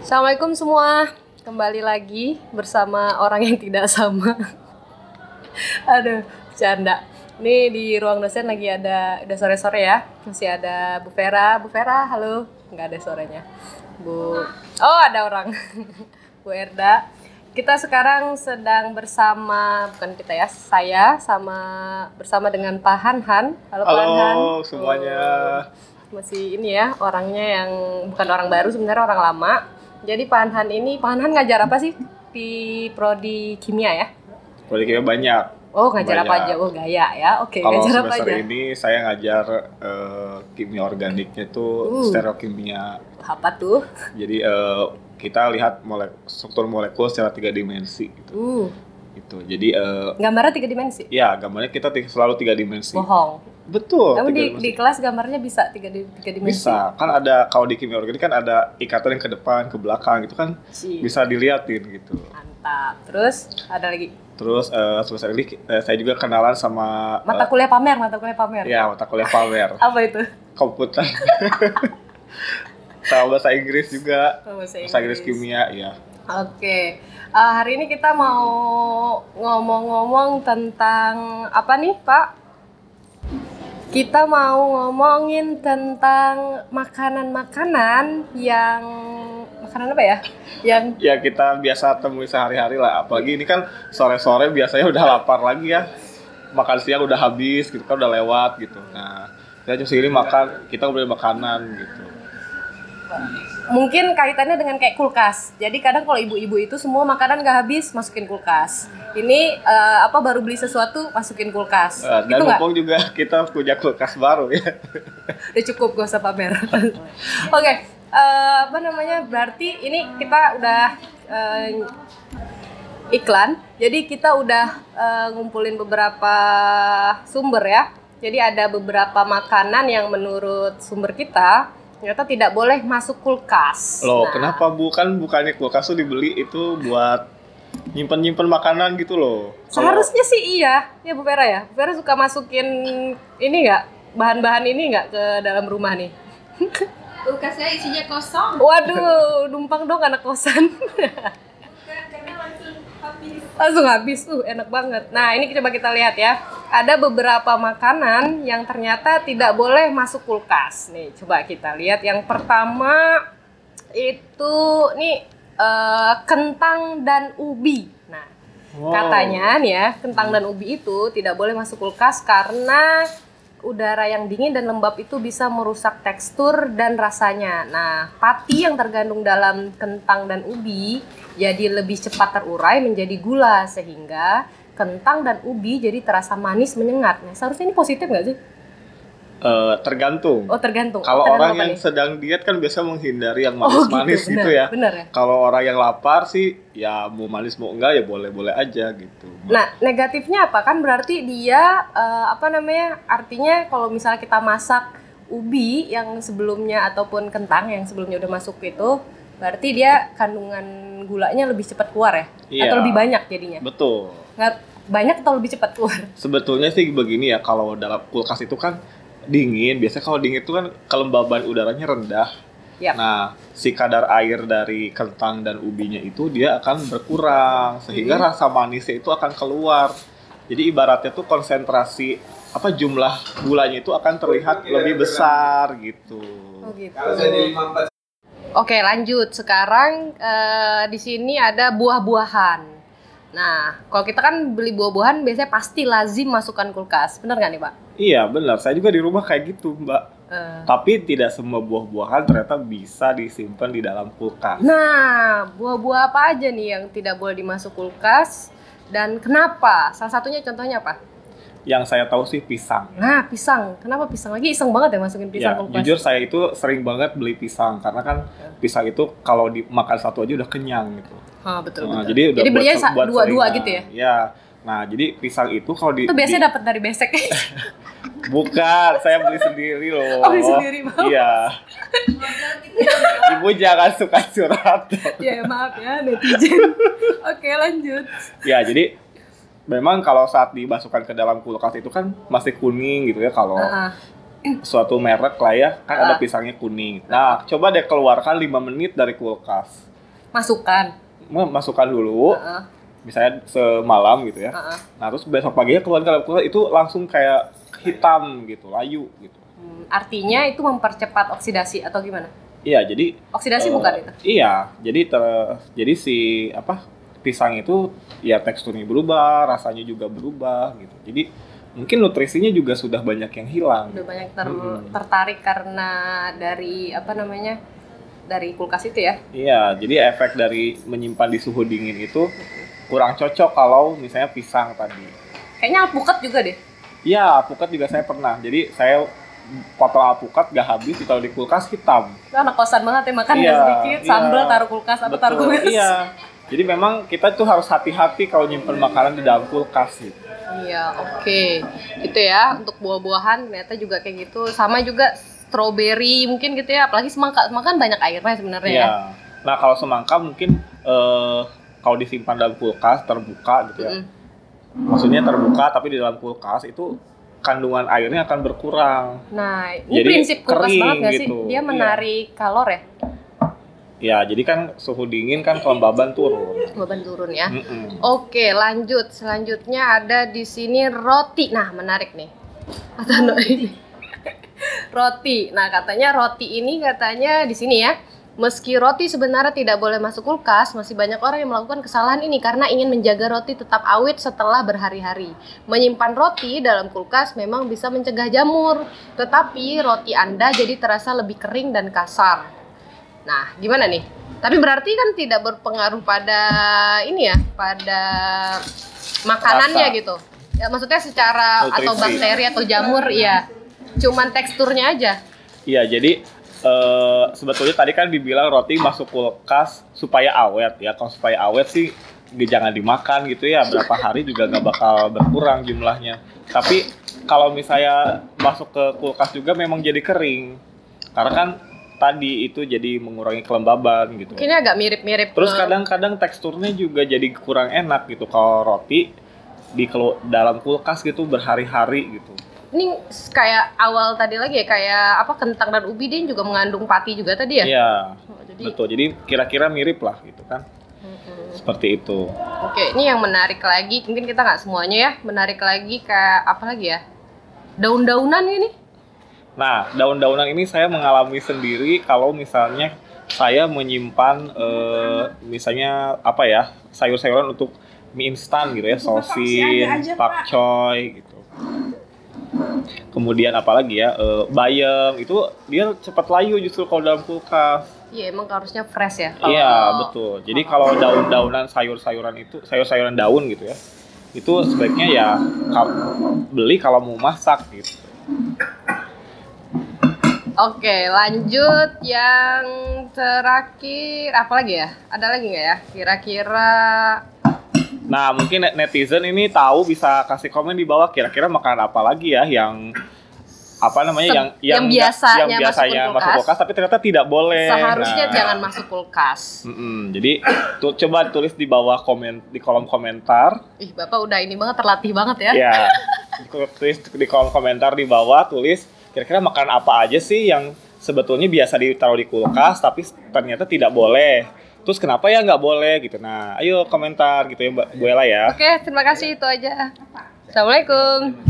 Assalamualaikum semua, kembali lagi bersama orang yang tidak sama. Aduh, bercanda. Ini di ruang dosen lagi ada, udah sore-sore ya, masih ada Bu Vera. Bu Vera, halo. Nggak ada suaranya. Bu, oh ada orang. Bu Erda. Kita sekarang sedang bersama, bukan kita ya, saya sama bersama dengan Pak Han-Han. Halo, Pak Han-Han. Halo semuanya. Oh, masih ini ya orangnya yang bukan orang baru sebenarnya orang lama. Jadi Pak Han ini Pak Han ngajar apa sih di prodi kimia ya? Prodi kimia banyak. Oh ngajar apa Banyak. aja? Oh gaya ya. Oke Kalau ngajar apa semester aja? ini saya ngajar eh, kimia organiknya itu Uh. stereokimia. Apa tuh? Jadi eh, kita lihat molek struktur molekul secara tiga dimensi gitu. Uh Gitu. Jadi eh, gambarnya tiga dimensi. ya gambarnya kita selalu tiga dimensi. Bohong. Betul. Kamu di, dimensi. di kelas gambarnya bisa tiga, di, tiga dimensi. bisa kan ada kalau di kimia organik kan ada ikatan yang ke depan ke belakang gitu kan bisa diliatin gitu. Mantap. Terus ada lagi Terus eh, semester ini eh, saya juga kenalan sama mata kuliah pamer, mata kuliah pamer. eh, ya mata kuliah pamer. Apa itu? komputer sama bahasa Inggris juga bahasa bahasa Inggris kimia ya Oke, Eh, hari ini kita mau ngomong-ngomong tentang apa nih, Pak? Kita mau ngomongin tentang makanan-makanan yang makanan apa ya? Yang ya kita biasa temui sehari-hari lah. Apalagi ini kan sore-sore biasanya udah lapar lagi ya. Makan siang udah habis gitu kan udah lewat gitu. Nah kita segini makan kita udah makanan gitu mungkin kaitannya dengan kayak kulkas. Jadi kadang kalau ibu-ibu itu semua makanan nggak habis masukin kulkas. Ini eh, apa baru beli sesuatu masukin kulkas. Eh, dan gitu mumpung juga kita punya kulkas baru ya udah cukup gak usah pamer oke eh, apa namanya berarti ini kita udah eh, iklan jadi kita udah eh, ngumpulin beberapa sumber ya jadi ada beberapa makanan yang menurut sumber kita ternyata tidak boleh masuk kulkas. Loh Nah, kenapa bu? Kan bukannya kulkas tuh dibeli itu buat nyimpen-nyimpen makanan gitu loh. Seharusnya sih iya. Ya Bu Vera ya? Bu Vera suka masukin ini nggak? Bahan-bahan ini nggak ke dalam rumah nih? Kulkas saya isinya kosong. Waduh, numpang dong anak kosan. Langsung habis. Langsung habis, uh enak banget. Nah ini coba kita lihat ya. Ada beberapa makanan yang ternyata tidak boleh masuk kulkas. Nih coba kita lihat. Yang pertama itu nih eh, kentang dan ubi. Nah Wow. katanya nih ya kentang dan ubi itu tidak boleh masuk kulkas karena udara yang dingin dan lembab itu bisa merusak tekstur dan rasanya. Nah, pati yang tergandung dalam kentang dan ubi jadi lebih cepat terurai menjadi gula sehingga kentang dan ubi jadi terasa manis menyengat. Nah, seharusnya ini positif nggak sih? Eh, tergantung Oh, tergantung. Kalau Oh, orang yang nih? sedang diet kan biasa menghindari yang Oh, manis-manis gitu, benar, ya. Benar ya. Kalau orang yang lapar sih ya mau manis mau enggak ya boleh-boleh aja gitu. Nah, negatifnya apa? Kan berarti dia eh, apa namanya? Artinya kalau misalnya kita masak ubi yang sebelumnya ataupun kentang yang sebelumnya udah masuk itu, berarti dia kandungan gulanya lebih cepat keluar ya? Iya. Atau lebih banyak jadinya? Betul. Nggak banyak atau lebih cepat keluar? Sebetulnya sih begini ya kalau dalam kulkas itu kan dingin. Biasanya kalau dingin itu kan kelembaban udaranya rendah. Yap. Nah, si kadar air dari kentang dan ubinya itu dia akan berkurang sehingga Hmm. rasa manisnya itu akan keluar. Jadi ibaratnya tuh konsentrasi apa jumlah gulanya itu akan terlihat lebih besar gitu. Oh gitu. Oke, lanjut. Sekarang eh, di sini ada buah-buahan. Nah, kalau kita kan beli buah-buahan biasanya pasti lazim masukkan kulkas. Bener nggak nih, Pak? Iya benar, saya juga di rumah kayak gitu mbak. Eh, Tapi tidak semua buah-buahan ternyata bisa disimpan di dalam kulkas. Nah, buah-buah apa aja nih yang tidak boleh dimasuk kulkas dan kenapa? Salah satunya contohnya apa? Yang saya tahu sih pisang. Nah, pisang. Kenapa pisang lagi? Iseng banget ya masukin pisang ya, kulkas. jujur saya itu sering banget beli pisang karena kan pisang itu kalau dimakan satu aja udah kenyang gitu. Ah, betul, Nah, betul. jadi udah Jadi belinya dua-dua gitu ya? Iya. Nah, jadi pisang itu kalau di Itu biasanya di- dapat dari besek. bukan, saya beli sendiri loh. Oh, beli sendiri, maaf. Iya. Ibu jangan suka curhat. ya, maaf ya netizen. Oke, lanjut. ya, jadi memang kalau saat dimasukkan ke dalam kulkas itu kan masih kuning gitu ya kalau Ah, ah. suatu merek lah ya, kan ada Ah. pisangnya kuning. Nah, coba deh keluarkan 5 menit dari kulkas. Masukkan. Ma- Masukkan dulu, Heeh, misalnya semalam gitu ya. heeh. Nah, terus besok paginya keluar ke dalam kulkas itu langsung kayak hitam gitu, layu gitu. Hmm, artinya itu mempercepat oksidasi atau gimana? Iya, jadi Oksidasi eh, bukan itu? Iya, jadi ter- jadi si apa pisang itu ya teksturnya berubah, rasanya juga berubah gitu. Jadi mungkin nutrisinya juga sudah banyak yang hilang. Udah banyak ter- Mm-mm. tertarik karena dari apa namanya? Dari kulkas itu ya. Iya, jadi efek dari menyimpan di suhu dingin itu kurang cocok kalau misalnya pisang tadi. Kayaknya alpukat juga deh. Iya, alpukat juga saya pernah. Jadi saya potong alpukat gak habis ditaruh di kulkas hitam. Itu anak kosan banget ya makan Iya, sedikit, sambel iya. taruh kulkas apa taruh kulkas. Iya. Jadi memang kita tuh harus hati-hati kalau nyimpen makanan di dalam kulkas gitu. Iya, oke. Itu ya untuk buah-buahan ternyata juga kayak gitu. Sama juga strawberry mungkin gitu ya, apalagi semangka. Semangka kan banyak airnya sebenarnya Iya. ya. Nah kalau semangka mungkin eh, kalau disimpan dalam kulkas terbuka gitu ya. Mm-mm. Maksudnya terbuka tapi di dalam kulkas itu kandungan airnya akan berkurang. Nah, ini Jadi prinsip kulkas kering banget nggak sih? gitu. Dia Iya. menarik kalor ya, Ya jadi kan suhu dingin kan kelembaban turun. beban turun ya. Mm-mm. Oke, lanjut. Selanjutnya ada di sini roti. Nah, menarik nih. Kata no ini. roti. Nah, katanya roti ini katanya di sini ya. Meski roti sebenarnya tidak boleh masuk kulkas, masih banyak orang yang melakukan kesalahan ini karena ingin menjaga roti tetap awet setelah berhari-hari. Menyimpan roti dalam kulkas memang bisa mencegah jamur, tetapi roti Anda jadi terasa lebih kering dan kasar. Nah, gimana nih? Tapi berarti kan tidak berpengaruh pada ini ya, pada makanannya Rasa. gitu. Ya, maksudnya secara atau Nutrisi. bakteri atau jamur ya. Cuman teksturnya aja. Iya jadi eh, sebetulnya tadi kan dibilang roti masuk kulkas supaya awet ya. Kalau supaya awet sih jangan dimakan gitu ya. Berapa hari juga nggak bakal berkurang jumlahnya. Tapi kalau misalnya masuk ke kulkas juga memang jadi kering. Karena kan tadi itu jadi mengurangi kelembaban gitu. Mungkin agak mirip-mirip Terus kadang-kadang teksturnya juga jadi kurang enak gitu kalau roti di dalam kulkas gitu berhari-hari gitu. ini kayak awal tadi lagi ya kayak apa kentang dan ubi dia juga mengandung pati juga tadi ya. Iya, Oh, jadi betul. Jadi kira-kira mirip lah gitu kan. Seperti itu. Oke, ini yang menarik lagi, mungkin kita nggak semuanya ya, menarik lagi kayak apa lagi ya? Daun-daunan ini. Nah, daun-daunan ini saya mengalami sendiri kalau misalnya saya menyimpan eh, misalnya apa ya sayur-sayuran untuk mie instan gitu ya, sosin, Pak. pakcoy gitu. Kemudian apalagi ya, eh, bayam itu dia cepat layu justru kalau dalam kulkas. Iya, emang harusnya fresh ya. Iya betul. Jadi kalau daun-daunan sayur-sayuran itu sayur-sayuran daun gitu ya, itu sebaiknya ya beli kalau mau masak gitu. Oke, lanjut yang terakhir apa lagi ya? Ada lagi nggak ya? Kira-kira Nah mungkin net- netizen ini tahu bisa kasih komen di bawah kira-kira makanan apa lagi ya yang apa namanya Se- yang yang nggak- biasanya yang biasanya masuk masuk kulkas. kulkas tapi ternyata tidak boleh. seharusnya Nah, jangan masuk kulkas. mm-mm. jadi tuh coba tulis di bawah komen di kolom komentar Ih, Bapak udah ini banget terlatih banget ya. Ya, tulis di kolom komentar di bawah tulis kira-kira makanan apa aja sih yang sebetulnya biasa ditaruh di kulkas tapi ternyata tidak boleh. Terus kenapa ya nggak boleh gitu. Nah, ayo komentar gitu ya Mbak Bu Ella ya. Oke, terima kasih itu aja. Assalamualaikum.